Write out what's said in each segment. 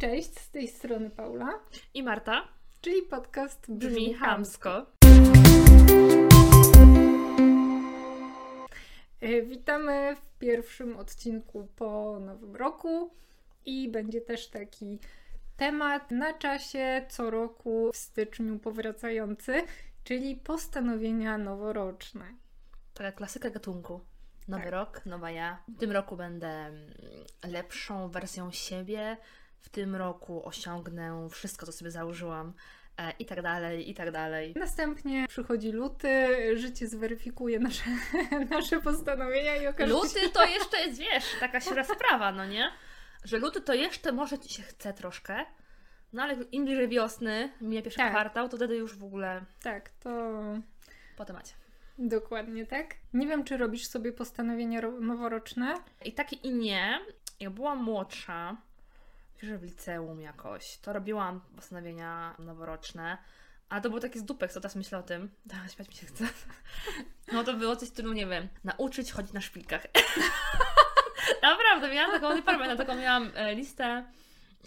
Cześć, z tej strony Paula. I Marta. Czyli podcast Brzmi, hamsko. E, Witamy w pierwszym odcinku po Nowym Roku i będzie też taki temat na czasie co roku w styczniu powracający, czyli postanowienia noworoczne. Taka klasyka gatunku. Nowy Tak. rok, nowa ja. W tym roku będę lepszą wersją siebie. W tym roku osiągnę wszystko, co sobie założyłam. E, I tak dalej, i tak dalej. Następnie przychodzi luty, życie zweryfikuje nasze, nasze postanowienia i okaże się, Luty to jeszcze jest, wiesz, taka siura sprawa, no nie? Że luty to jeszcze może ci się chce troszkę. No ale im bliżej wiosny, mija pierwszy Tak. kwartał, to wtedy już w ogóle Tak, to po temacie. dokładnie tak. Nie wiem, czy robisz sobie postanowienia ro- noworoczne. I tak i nie. Jak byłam młodsza, że w liceum jakoś, to robiłam postanowienia noworoczne. A to było takie z dupek, co teraz myślę o tym. Da, śmiać mi się chce. No to było coś w stylu, nie wiem, nauczyć chodzić na szpilkach. Naprawdę, miałam taką, nie pamiętam, taką miałam e, listę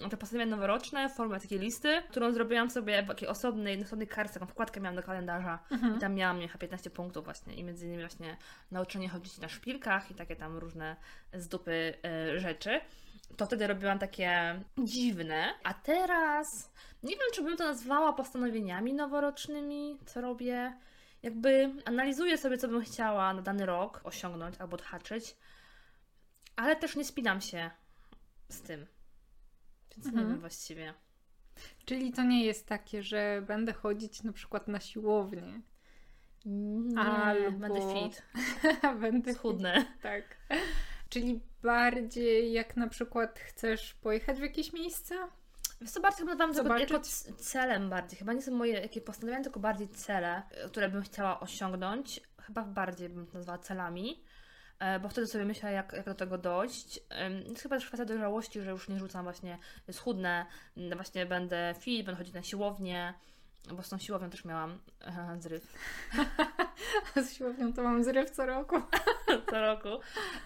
te postanowienia noworoczne w formie takiej listy, którą zrobiłam sobie w takiej osobnej, osobnej kartce, taką wkładkę miałam do kalendarza i tam miałam chyba 15 punktów właśnie i między innymi właśnie nauczenie chodzić na szpilkach i takie tam różne z dupy e, rzeczy. To wtedy robiłam takie dziwne, a teraz nie wiem, czy bym to nazwała postanowieniami noworocznymi, co robię. Jakby analizuję sobie, co bym chciała na dany rok osiągnąć albo odhaczyć, ale też nie spinam się z tym. Więc nie Mhm. wiem właściwie. Czyli to nie jest takie, że będę chodzić na przykład na siłownię. Nie, Albo- będę fit, będę. Tak. Czyli bardziej jak na przykład chcesz pojechać w jakieś miejsce? Wiesz co, bardziej chyba mam Zobaczyć? jako celem bardziej. Chyba nie są moje jakieś postanowienia, tylko bardziej cele, które bym chciała osiągnąć. Chyba bardziej bym to nazwała celami. e, Bo wtedy sobie myślę, jak, jak do tego dojść. Jest chyba też kwestia dojrzałości, że już nie rzucam właśnie schudnę, właśnie będę fit, będę chodzić na siłownię, bo z tą siłownią też miałam e, zryw Z siłownią to mam zryw co roku. co roku.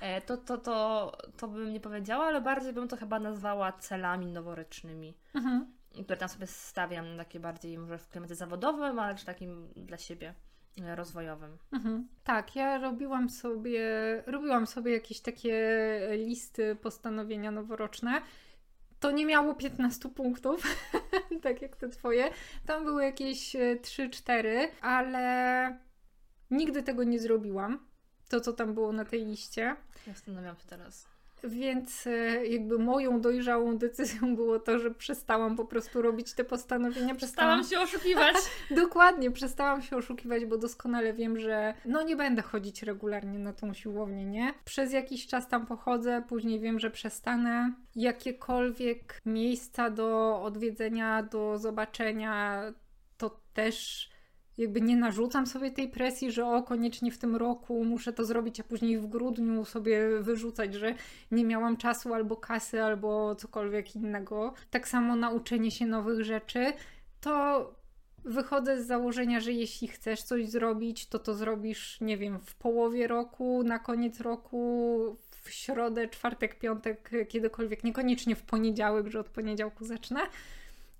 E, To, to, to, to bym nie powiedziała, ale bardziej bym to chyba nazwała celami noworocznymi. Mhm. które tam sobie stawiam, takie bardziej może w klimacie zawodowym, ale też takim dla siebie rozwojowym. Mhm. Tak, ja robiłam sobie, robiłam sobie jakieś takie listy postanowienia noworoczne. To nie miało 15 punktów, tak jak te twoje. Tam były jakieś e, 3-4, ale nigdy tego nie zrobiłam. To, co tam było na tej liście. Zastanawiam się teraz. Więc e, jakby moją dojrzałą decyzją było to, że przestałam po prostu robić te postanowienia. Przestałam się oszukiwać. Dokładnie, przestałam się oszukiwać, bo doskonale wiem, że no nie będę chodzić regularnie na tą siłownię, nie? Przez jakiś czas tam pochodzę, później wiem, że przestanę. Jakiekolwiek miejsca do odwiedzenia, do zobaczenia, to też jakby nie narzucam sobie tej presji, że o, koniecznie w tym roku muszę to zrobić, a później w grudniu sobie wyrzucać, że nie miałam czasu albo kasy, albo cokolwiek innego. Tak samo nauczenie się nowych rzeczy, to wychodzę z założenia, że jeśli chcesz coś zrobić, to to zrobisz, nie wiem, w połowie roku, na koniec roku, w środę, czwartek, piątek, kiedykolwiek, niekoniecznie w poniedziałek, że od poniedziałku zacznę.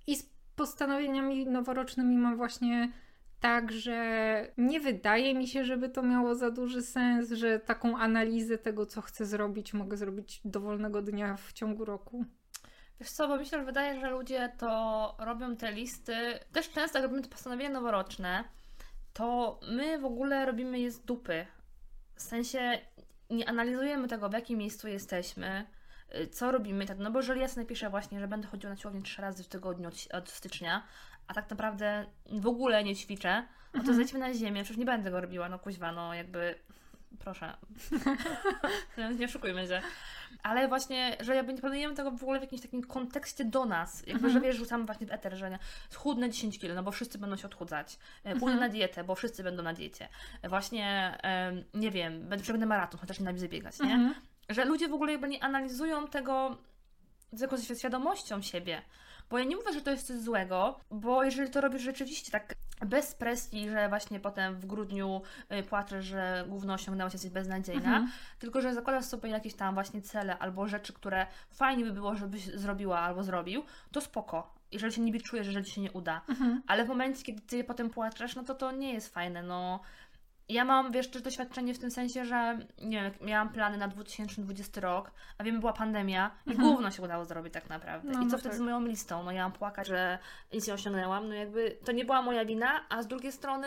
I z postanowieniami noworocznymi mam właśnie tak, że nie wydaje mi się, żeby to miało za duży sens, że taką analizę tego, co chcę zrobić, mogę zrobić dowolnego dnia w ciągu roku. Wiesz co, bo myślę, że wydaje, że ludzie to robią te listy, też często jak robimy te postanowienia noworoczne, to my w ogóle robimy je z dupy. W sensie nie analizujemy tego, w jakim miejscu jesteśmy, y, co robimy, tak, no bo jeżeli ja sobie napiszę właśnie, że będę chodziła na siłownię trzy razy w tygodniu od, od stycznia, a tak naprawdę w ogóle nie ćwiczę, no to Mhm. zejdźmy na ziemię, przecież nie będę go robiła, no kuźwa, no jakby, proszę, No, nie oszukujmy się. Ale właśnie, że jakby nie planujemy tego w ogóle w jakimś takim kontekście do nas. Jakby, Mhm. że wiesz, rzucamy właśnie w eter, że schudnę 10 kg, no bo wszyscy będą się odchudzać. E, Pójdę Mhm. na dietę, bo wszyscy będą na diecie. E, Właśnie, nie wiem, będę przebędę maraton, chociaż nienawidzę biegać, nie? Mhm. Że ludzie w ogóle jakby nie analizują tego tylko ze świadomością siebie. Bo ja nie mówię, że to jest coś złego, bo jeżeli to robisz rzeczywiście tak bez presji, że właśnie potem w grudniu y, płaczę, że główno osiągnęłaś, jesteś beznadziejna, Mhm. tylko że zakładasz sobie jakieś tam właśnie cele albo rzeczy, które fajnie by było, żebyś zrobiła albo zrobił, to spoko. Jeżeli się niby czujesz, że ci się nie uda. Mhm. Ale w momencie, kiedy ty potem płaczesz, no to to nie jest fajne, no. Ja mam, wiesz, też doświadczenie w tym sensie, że nie wiem, miałam plany na 2020 rok, a wiem, była pandemia i Mhm. gówno się udało zrobić tak naprawdę. No, I co no wtedy tak. z moją listą? No ja mam płakać, że nic nie osiągnęłam, no jakby to nie była moja wina, a z drugiej strony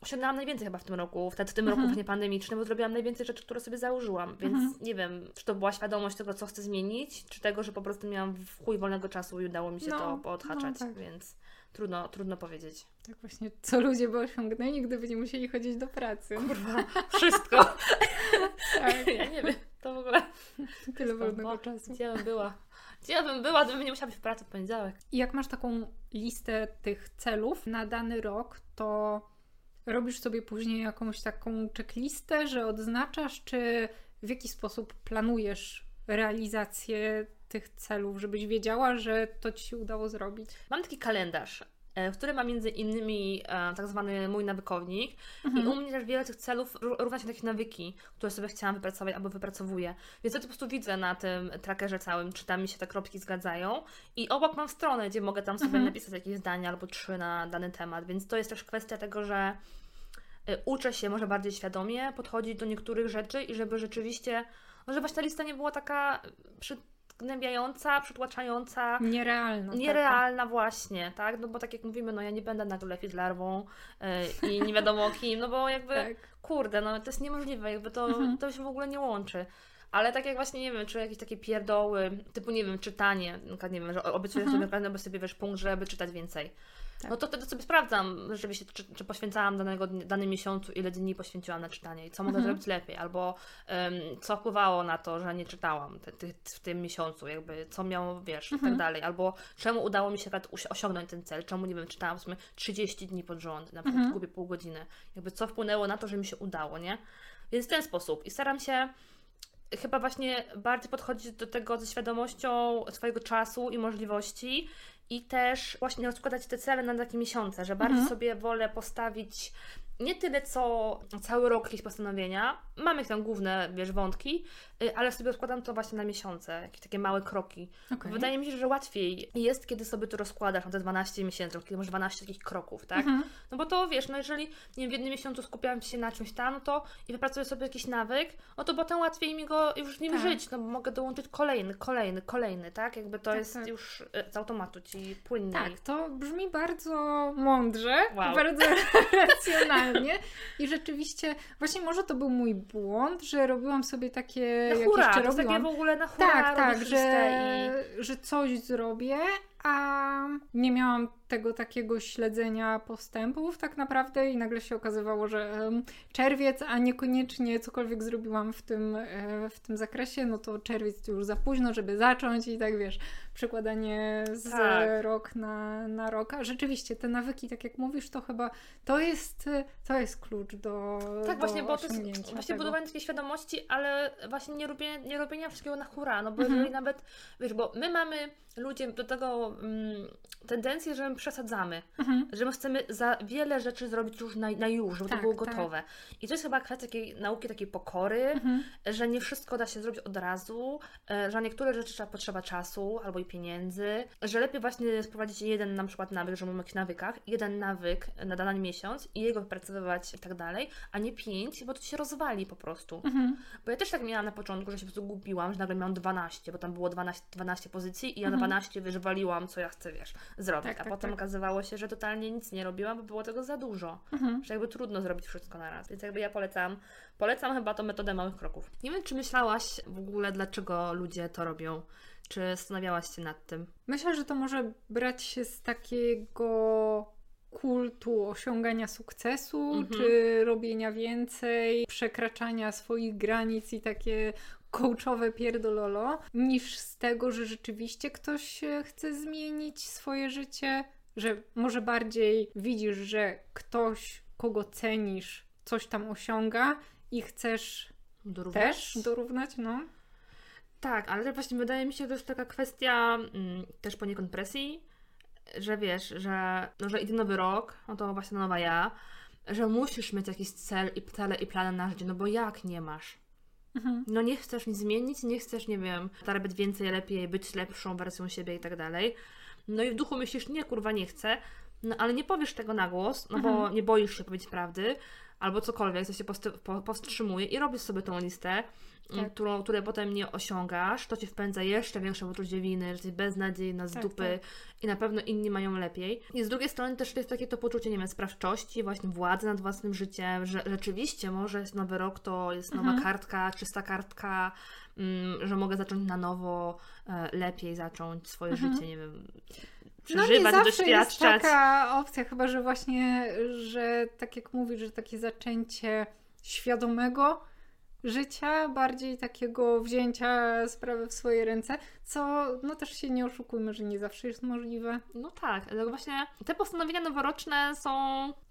osiągnęłam najwięcej chyba w tym roku, wtedy w tym Mhm. roku właśnie pandemicznym, bo zrobiłam najwięcej rzeczy, które sobie założyłam, więc Mhm. nie wiem, czy to była świadomość tego, co chcę zmienić, czy tego, że po prostu miałam w chuj wolnego czasu i udało mi się No, to poodhaczać, no tak. więc trudno, trudno powiedzieć. Tak właśnie, co ludzie by osiągnęli, gdyby nie musieli chodzić do pracy. Kurwa, wszystko. Tak, Ja nie wiem, to w ogóle. tyle wolnego czasu. Gdzie bym była? Gdzie bym była, gdybym nie musiała być w pracy w poniedziałek? I jak masz taką listę tych celów na dany rok, to robisz sobie później jakąś taką checklistę, że odznaczasz, czy w jaki sposób planujesz realizację tych celów, żebyś wiedziała, że to ci się udało zrobić. Mam taki kalendarz, e, w którym mam między innymi e, tak zwany mój nawykownik i Mhm. u mnie też wiele tych celów ró- równa się takich nawyki, które sobie chciałam wypracować albo wypracowuję. Więc ja to po prostu widzę na tym trackerze całym, czy tam mi się te kropki zgadzają i obok mam stronę, gdzie mogę tam sobie Mhm. napisać jakieś zdania albo trzy na dany temat, więc to jest też kwestia tego, że y, uczę się może bardziej świadomie podchodzić do niektórych rzeczy i żeby rzeczywiście, no żeby właśnie ta lista nie była taka przygnębiająca, przytłaczająca, Nierealna. nierealna właśnie, tak? No bo tak jak mówimy, no ja nie będę nagle larwą y, i nie wiadomo kim, no bo jakby, Taka. Tak. kurde, no to jest niemożliwe, jakby to, Mhm. to się w ogóle nie łączy. Ale tak jak właśnie, nie wiem, czy jakieś takie pierdoły, typu, nie wiem, czytanie, na nie wiem, że obiecujesz Mhm. sobie każdego sobie, wiesz, punkt, żeby czytać więcej. Tak. No to wtedy sobie sprawdzam rzeczywiście, czy, czy poświęcałam danego, danym miesiącu, ile dni poświęciłam na czytanie i co mogę Mhm. zrobić lepiej, albo em, co wpływało na to, że nie czytałam te, ty, w tym miesiącu, jakby co miało, wiesz, i Mhm. tak dalej, albo czemu udało mi się osiągnąć ten cel, czemu, nie wiem, czytałam w sumie 30 dni pod rząd, na przykład Mhm. gubię pół godziny, jakby co wpłynęło na to, że mi się udało, nie? Więc w ten sposób i staram się chyba właśnie bardziej podchodzić do tego ze świadomością swojego czasu i możliwości i też właśnie rozkładać te cele na takie miesiące, że bardziej Mhm. sobie wolę postawić nie tyle co cały rok jakieś postanowienia, mamy tam główne, wiesz, wątki, y, ale sobie rozkładam to właśnie na miesiące, jakieś takie małe kroki. Okej. Wydaje mi się, że łatwiej jest, kiedy sobie to rozkładasz na te 12 miesięcy, kiedy masz 12 takich kroków, tak? Mhm. No bo to wiesz, no jeżeli wiem, w jednym miesiącu skupiam się na czymś tam, no to i wypracuję sobie jakiś nawyk, no to potem łatwiej mi go już nim Tak. żyć, no bo mogę dołączyć kolejny, kolejny, kolejny, tak? Jakby to Tak, jest tak. już e, z automatu ci płynniej. Tak, to brzmi bardzo mądrze, Wow. bardzo racjonalnie i rzeczywiście, właśnie może to był mój błąd, że robiłam sobie takie, Na jak hura, jeszcze to jest takie robiłam. w ogóle na hura Tak, tak, że, że coś zrobię, a nie miałam tego takiego śledzenia postępów tak naprawdę i nagle się okazywało, że czerwiec, a niekoniecznie cokolwiek zrobiłam w tym, e, w tym zakresie, no to czerwiec już za późno, żeby zacząć i tak wiesz, przekładanie z Tak. rok na, na rok. A rzeczywiście te nawyki, tak jak mówisz, to chyba to jest, to jest klucz do Tak, do właśnie, bo to jest właśnie tego. budowanie takiej świadomości, ale właśnie nie robienia, nie robienia wszystkiego na hura, no bo Mhm. jeżeli nawet, wiesz, bo my mamy ludzie do tego mm, tendencję, że my przesadzamy, Mhm. że my chcemy za wiele rzeczy zrobić już na, na już, żeby Tak, to było tak. gotowe. I to jest chyba kwestia takiej nauki, takiej pokory, Mhm. że nie wszystko da się zrobić od razu, e, że na niektóre rzeczy trzeba potrzeba czasu albo i pieniędzy, że lepiej właśnie sprowadzić jeden na przykład nawyk, że mówimy o jakichś nawykach, jeden nawyk na dany miesiąc i jego wypracowywać i tak dalej, a nie pięć, bo to się rozwali po prostu. Mhm. Bo ja też tak miałam na początku, że się po prostu gubiłam, że nagle miałam 12, bo tam było 12, 12 pozycji i ja na Mhm. 12 co ja chcę, wiesz, zrobić. Tak, a tak, potem tak. okazywało się, że totalnie nic nie robiłam, bo było tego za dużo. Mhm. Że jakby trudno zrobić wszystko na raz. Więc jakby ja polecam, polecam chyba tą metodę małych kroków. Nie wiem, czy myślałaś w ogóle, dlaczego ludzie to robią? Czy zastanawiałaś się nad tym? Myślę, że to może brać się z takiego kultu osiągania sukcesu, Mhm. czy robienia więcej, przekraczania swoich granic i takie coachowe pierdololo, niż z tego, że rzeczywiście ktoś chce zmienić swoje życie, że może bardziej widzisz, że ktoś, kogo cenisz, coś tam osiąga i chcesz Dorównać? też dorównać, no. Tak, ale też właśnie wydaje mi się, że to jest taka kwestia mm, też poniekąd presji, że wiesz, że, no, że idzie nowy rok, no to właśnie nowa ja, że musisz mieć jakiś cel i cele i plany na życie, no bo jak nie masz? Mhm. No nie chcesz nic zmienić, nie chcesz, nie wiem, zarabiać więcej, lepiej, być lepszą wersją siebie i tak dalej. No i w duchu myślisz, nie, kurwa, nie chcę, no ale nie powiesz tego na głos, no bo Mhm. nie boisz się powiedzieć prawdy, albo cokolwiek, co się powstrzymuje i robisz sobie tą listę, Tak. tak. którą, której potem nie osiągasz, to Ci wpędza jeszcze większą poczucie winy, że jesteś beznadziejna, z Tak, dupy i na pewno inni mają lepiej. I z drugiej strony też jest takie to poczucie, nie wiem, sprawczości, właśnie władzy nad własnym życiem, że rzeczywiście może jest nowy rok, to jest nowa Mhm. kartka, czysta kartka, mm, że mogę zacząć na nowo, e, lepiej zacząć swoje Mhm. życie, nie wiem, No nie zawsze jest taka opcja, chyba że właśnie, że tak jak mówisz, że takie zaczęcie świadomego życia, bardziej takiego wzięcia sprawy w swoje ręce, co no też się nie oszukujmy, że nie zawsze jest możliwe. No tak, ale właśnie te postanowienia noworoczne są.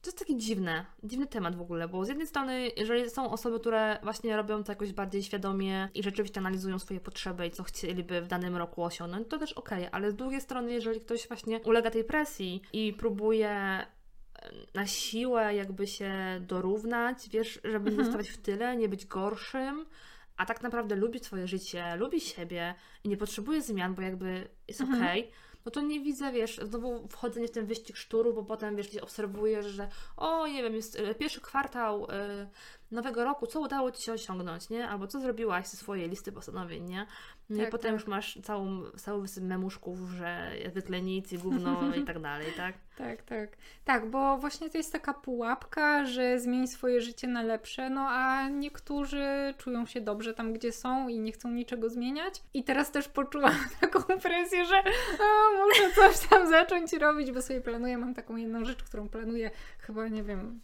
To jest taki dziwne, dziwny temat w ogóle, bo z jednej strony, jeżeli są osoby, które właśnie robią to jakoś bardziej świadomie i rzeczywiście analizują swoje potrzeby i co chcieliby w danym roku osiągnąć, to też okej, ale z drugiej strony, jeżeli ktoś właśnie ulega tej presji i próbuje na siłę jakby się dorównać, wiesz, żeby nie Mhm. zostawać w tyle, nie być gorszym, a tak naprawdę lubi swoje życie, lubi siebie i nie potrzebuje zmian, bo jakby jest Mhm. okej, no to nie widzę, wiesz, znowu wchodzenie w ten wyścig szturu, bo potem, wiesz, obserwujesz, że o, nie wiem, jest e, pierwszy kwartał e, nowego roku, co udało Ci się osiągnąć, nie? Albo co zrobiłaś ze swojej listy postanowień, nie? No i Tak, potem tak. już masz całą, cały wysyp memuszków, że zwykle nic i gówno i tak dalej, tak? Tak, tak. Tak, bo właśnie to jest taka pułapka, że zmień swoje życie na lepsze, no a niektórzy czują się dobrze tam, gdzie są i nie chcą niczego zmieniać. I teraz też poczułam taką presję, że a, muszę coś tam zacząć robić, bo sobie planuję, mam taką jedną rzecz, którą planuję chyba, nie wiem,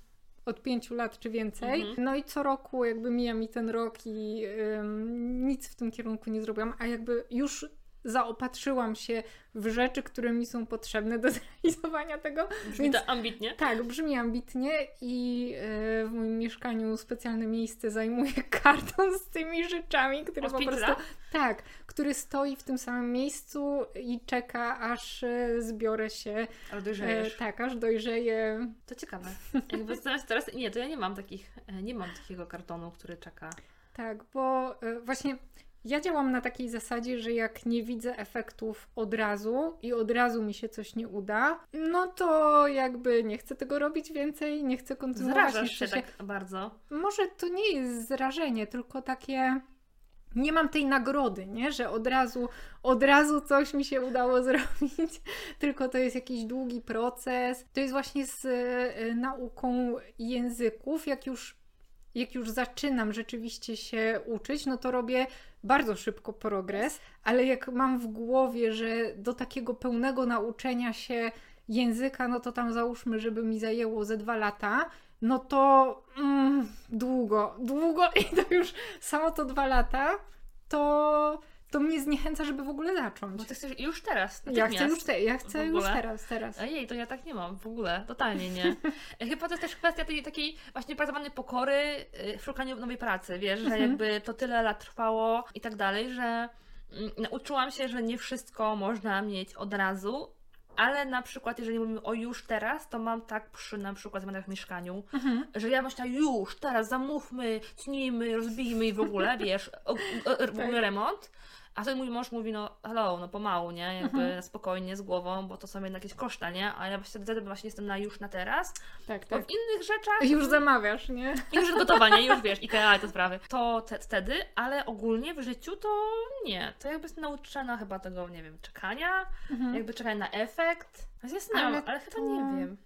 od pięciu lat czy więcej. Mhm. No i co roku jakby mija mi ten rok i ym, nic w tym kierunku nie zrobiłam, a jakby już zaopatrzyłam się w rzeczy, które mi są potrzebne do zrealizowania tego. Brzmi Więc- to ambitnie. Tak, brzmi ambitnie i e, w moim mieszkaniu specjalne miejsce zajmuje karton z tymi rzeczami, który Od po prostu... Tak, który stoi w tym samym miejscu i czeka, aż e, zbiorę się. Ale E, dojrzejesz. tak, aż dojrzeję. To ciekawe. Jakby teraz, nie, to ja nie mam takich, e, nie mam takiego kartonu, który czeka. Tak, bo e, właśnie ja działam na takiej zasadzie, że jak nie widzę efektów od razu i od razu mi się coś nie uda, no to jakby nie chcę tego robić więcej, nie chcę kontynuować. Zrażasz się chcę tak bardzo. Może to nie jest zrażenie, tylko takie. Nie mam tej nagrody, nie? Że od razu, od razu coś mi się udało zrobić, tylko to jest jakiś długi proces. To jest właśnie z e, nauką języków. Jak już, jak już zaczynam rzeczywiście się uczyć, no to robię bardzo szybko progres, ale jak mam w głowie, że do takiego pełnego nauczenia się języka, no to tam załóżmy, żeby mi zajęło ze dwa lata, no to mm, długo, długo i to już samo to dwa lata, to, to mnie zniechęca, żeby w ogóle zacząć. Bo ty chcesz już teraz, Ja chcę już, te, ja chcę już teraz, teraz. Ojej, to ja tak nie mam w ogóle, totalnie nie. Chyba to jest też kwestia tej takiej właśnie pracowanej pokory y, w szukaniu nowej pracy, wiesz, że Mhm. jakby to tyle lat trwało i tak dalej, że mm, nauczyłam się, że nie wszystko można mieć od razu, ale na przykład jeżeli mówimy o już teraz, to mam tak przy na przykład zmianach w mieszkaniu, Mhm. że ja myślę już, teraz zamówmy, tnijmy, rozbijmy i w ogóle, wiesz, o, o, o, w ogóle remont. A wtedy mój mąż mówi, no hello, no pomału, nie? Jakby Mhm. spokojnie, z głową, bo to są jednak jakieś koszta, nie? A ja właśnie wtedy właśnie jestem na już na teraz, Tak, bo tak. w innych rzeczach Już zamawiasz, nie? już jest gotowanie, już wiesz, IKEA i te sprawy. To te, wtedy, ale ogólnie w życiu to nie. To jakby jestem nauczona chyba tego, nie wiem, czekania, Mhm. jakby czekania na efekt. Się zastanawiam, ale, Ale chyba to- nie wiem.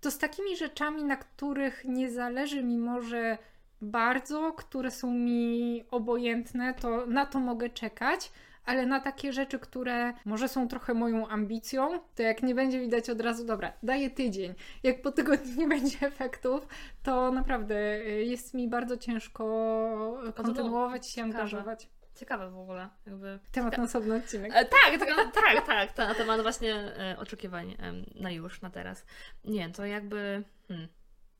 To z takimi rzeczami, na których nie zależy mi może bardzo, które są mi obojętne, to na to mogę czekać. Ale na takie rzeczy, które może są trochę moją ambicją, to jak nie będzie widać od razu, dobra, daję tydzień. Jak po tygodniu nie będzie efektów, to naprawdę y, jest mi bardzo ciężko kontynuować i się angażować. Ciekawe w ogóle, jakby... Temat na osobny odcinek. E, tak, tak, tak, tak, to na temat właśnie e, oczekiwań em, na już, na teraz. Nie, to jakby. Hmm,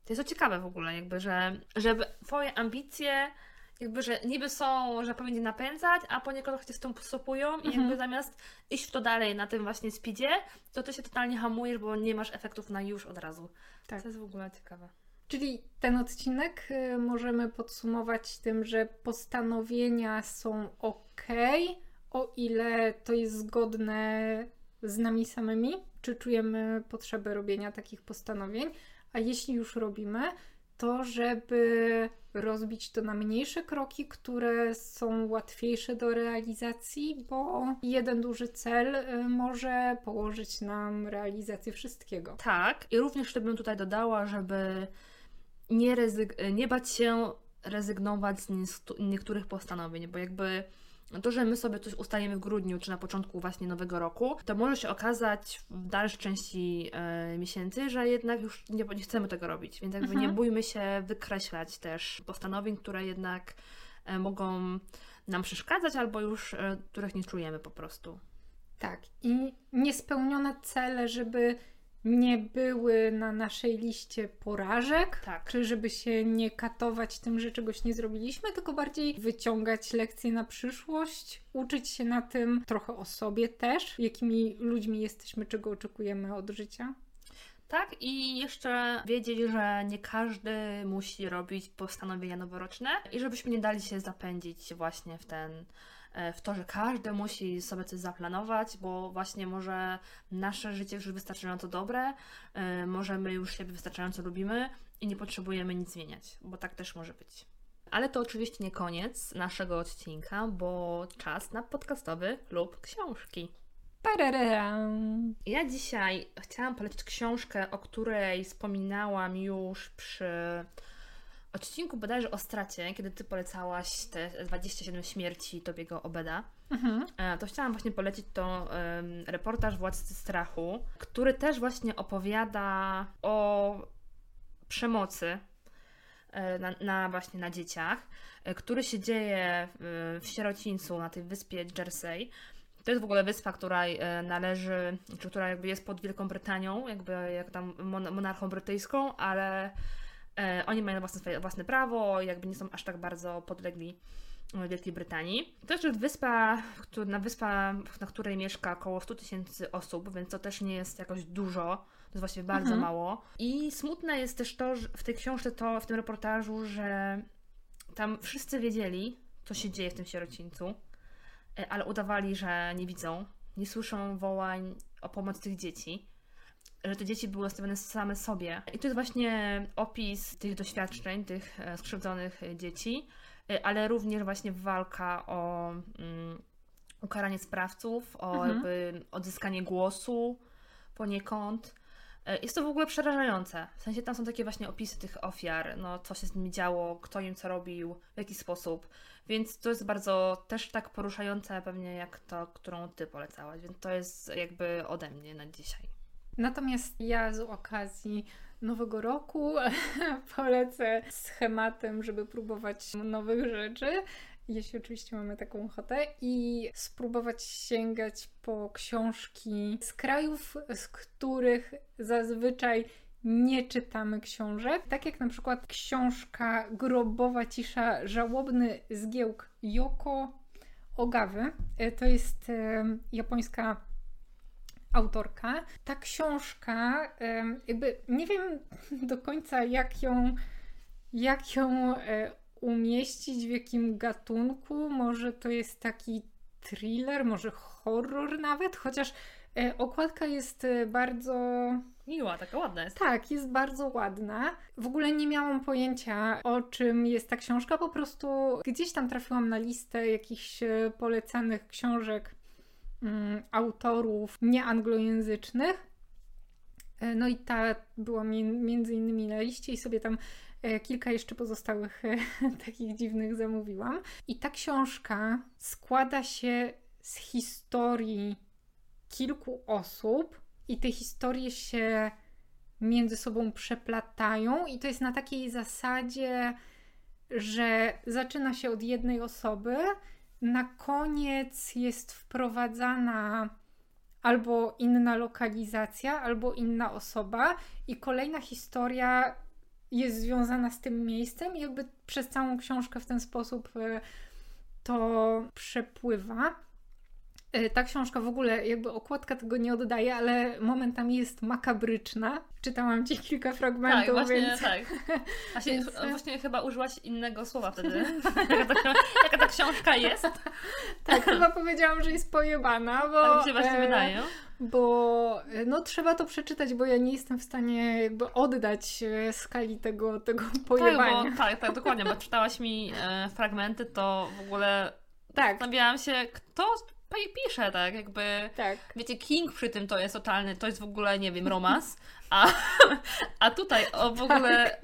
to jest to ciekawe w ogóle, jakby, że, że Twoje ambicje jakby, że niby są, że powinni napędzać, a poniekąd cię z tym stopują i Mhm. jakby zamiast iść w to dalej na tym właśnie speedzie, to ty się totalnie hamujesz, bo nie masz efektów na już od razu. Tak. To jest w ogóle ciekawe. Czyli ten odcinek y, możemy podsumować tym, że postanowienia są ok, o ile to jest zgodne z nami samymi, czy czujemy potrzebę robienia takich postanowień, a jeśli już robimy, to żeby rozbić to na mniejsze kroki, które są łatwiejsze do realizacji, bo jeden duży cel y, może położyć nam realizację wszystkiego. Tak, i również bym tutaj dodała, żeby nie, rezyg- nie bać się rezygnować z niektórych postanowień, bo jakby to, że my sobie coś ustalimy w grudniu czy na początku właśnie nowego roku, to może się okazać w dalszej części e, miesięcy, że jednak już nie, nie chcemy tego robić, więc jakby Mhm. nie bójmy się wykreślać też postanowień, które jednak e, mogą nam przeszkadzać albo już e, których nie czujemy po prostu. Tak, i niespełnione cele, żeby nie były na naszej liście porażek, Tak. czy żeby się nie katować tym, że czegoś nie zrobiliśmy, tylko bardziej wyciągać lekcje na przyszłość, uczyć się na tym trochę o sobie też, jakimi ludźmi jesteśmy, czego oczekujemy od życia. Tak, i jeszcze wiedzieć, że nie każdy musi robić postanowienia noworoczne i żebyśmy nie dali się zapędzić właśnie w ten, e, w to, że każdy musi sobie coś zaplanować, bo właśnie może nasze życie już wystarczająco dobre, e, możemy już siebie wystarczająco lubimy i nie potrzebujemy nic zmieniać, bo tak też może być. Ale to oczywiście nie koniec naszego odcinka, bo czas na podcastowy klub książki. Ja dzisiaj chciałam polecić książkę, o której wspominałam już przy odcinku bodajże o stracie, kiedy ty polecałaś te 27 śmierci Tobiego Obeda. Mhm. E, To chciałam właśnie polecić to em, reportaż Władcy Strachu, który też właśnie opowiada o przemocy e, na, na właśnie na dzieciach, e, który się dzieje w, w sierocińcu na tej wyspie Jersey. To jest w ogóle wyspa, która e, należy, czy która jakby jest pod Wielką Brytanią, jakby jak tam mon- monarchą brytyjską, ale e, oni mają własne, swoje, własne prawo, jakby nie są aż tak bardzo podlegli e, Wielkiej Brytanii. To też jest wyspa, na wyspa, na której mieszka około 100 tysięcy osób, więc to też nie jest jakoś dużo. To jest właściwie bardzo Mhm. mało. I smutne jest też to, że w tej książce, to w tym reportażu, że tam wszyscy wiedzieli, co się dzieje w tym sierocińcu, ale udawali, że nie widzą, nie słyszą wołań o pomoc tych dzieci, że te dzieci były nastawione same sobie. I to jest właśnie opis tych doświadczeń, tych e, skrzywdzonych e, dzieci, e, ale również właśnie walka o mm, ukaranie sprawców, o Mhm. jakby odzyskanie głosu poniekąd. E, Jest to w ogóle przerażające. W sensie tam są takie właśnie opisy tych ofiar, no co się z nimi działo, kto im co robił, w jaki sposób. Więc to jest bardzo też tak poruszające pewnie jak to, którą ty polecałaś. Więc to jest jakby ode mnie na dzisiaj. Natomiast ja z okazji Nowego Roku polecę schematem, żeby próbować nowych rzeczy, jeśli oczywiście mamy taką ochotę, i spróbować sięgać po książki z krajów, z których zazwyczaj nie czytamy książek. Tak jak na przykład książka Grobowa cisza, żałobny zgiełk Yoko Ogawy. E, To jest e, japońska autorka. Ta książka, em, jakby nie wiem do końca, jak ją, jak ją e, umieścić, w jakim gatunku. Może to jest taki thriller, może horror nawet, chociaż e, okładka jest e, bardzo. Miła, taka ładna jest. Tak, jest bardzo ładna. W ogóle nie miałam pojęcia, o czym jest ta książka. Po prostu gdzieś tam trafiłam na listę jakichś e, polecanych książek mm, autorów nieanglojęzycznych. E, No i ta była mi- między innymi na liście i sobie tam e, kilka jeszcze pozostałych e, takich dziwnych zamówiłam. I ta książka składa się z historii kilku osób i te historie się między sobą przeplatają i to jest na takiej zasadzie, że zaczyna się od jednej osoby, na koniec jest wprowadzana albo inna lokalizacja, albo inna osoba, i kolejna historia jest związana z tym miejscem i jakby przez całą książkę w ten sposób e, to przepływa. E, Ta książka w ogóle, jakby okładka tego nie oddaje, ale momentami jest makabryczna. Czytałam ci kilka Tak, fragmentów, właśnie więc tak. Właśnie, Więc, e, właśnie chyba użyłaś innego słowa wtedy. jaka, ta, jaka ta książka jest? tak, chyba powiedziałam, że jest pojebana, bo... Tak mi się właśnie e, wydaje. Bo e, no trzeba to przeczytać, bo ja nie jestem w stanie jakby oddać skali tego, tego Tak, pojebania. bo, tak, tak, dokładnie, bo czytałaś mi e, fragmenty, to w ogóle Tak, zastanawiałam się, kto pisze, tak, jakby... tak. Wiecie, King przy tym to jest totalny, to jest w ogóle, nie wiem, romans, a, a tutaj o w ogóle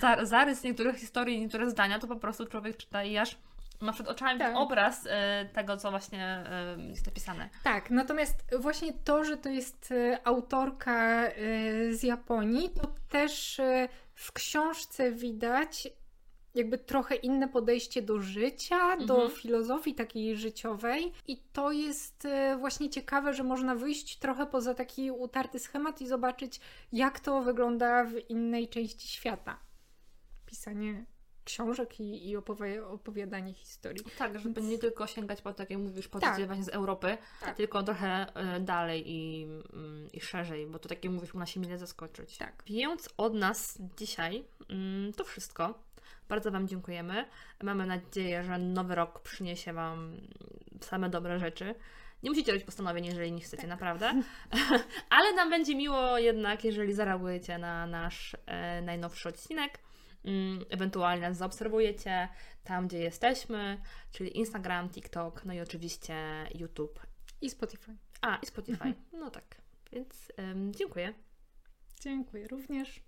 za, zarys niektórych historii, niektóre zdania, to po prostu człowiek czyta i aż ma przed oczami Tak. obraz e, tego, co właśnie e, jest napisane. Tak, natomiast właśnie to, że to jest e, autorka e, z Japonii, to też e, w książce widać jakby trochę inne podejście do życia, do Mhm. filozofii takiej życiowej i to jest e, właśnie ciekawe, że można wyjść trochę poza taki utarty schemat i zobaczyć, jak to wygląda w innej części świata. Pisanie książek i, i opowi- opowiadanie historii. Tak, żeby Więc- nie tylko sięgać po, tak jak mówisz, Tak. pozycje właśnie z Europy, Tak. tylko trochę e, dalej i, mm, i szerzej, bo to tak jak mówisz, można się mile zaskoczyć. Tak. Więc od nas dzisiaj mm, to wszystko. Bardzo Wam dziękujemy. Mamy nadzieję, że nowy rok przyniesie Wam same dobre rzeczy. Nie musicie robić postanowień, jeżeli nie chcecie, naprawdę. Ale nam będzie miło jednak, jeżeli zareagujecie na nasz e, najnowszy odcinek. Mm, ewentualnie nas zaobserwujecie tam, gdzie jesteśmy, czyli Instagram, TikTok, no i oczywiście YouTube. I Spotify. A, i Spotify. No tak. Więc dziękuję. Dziękuję również.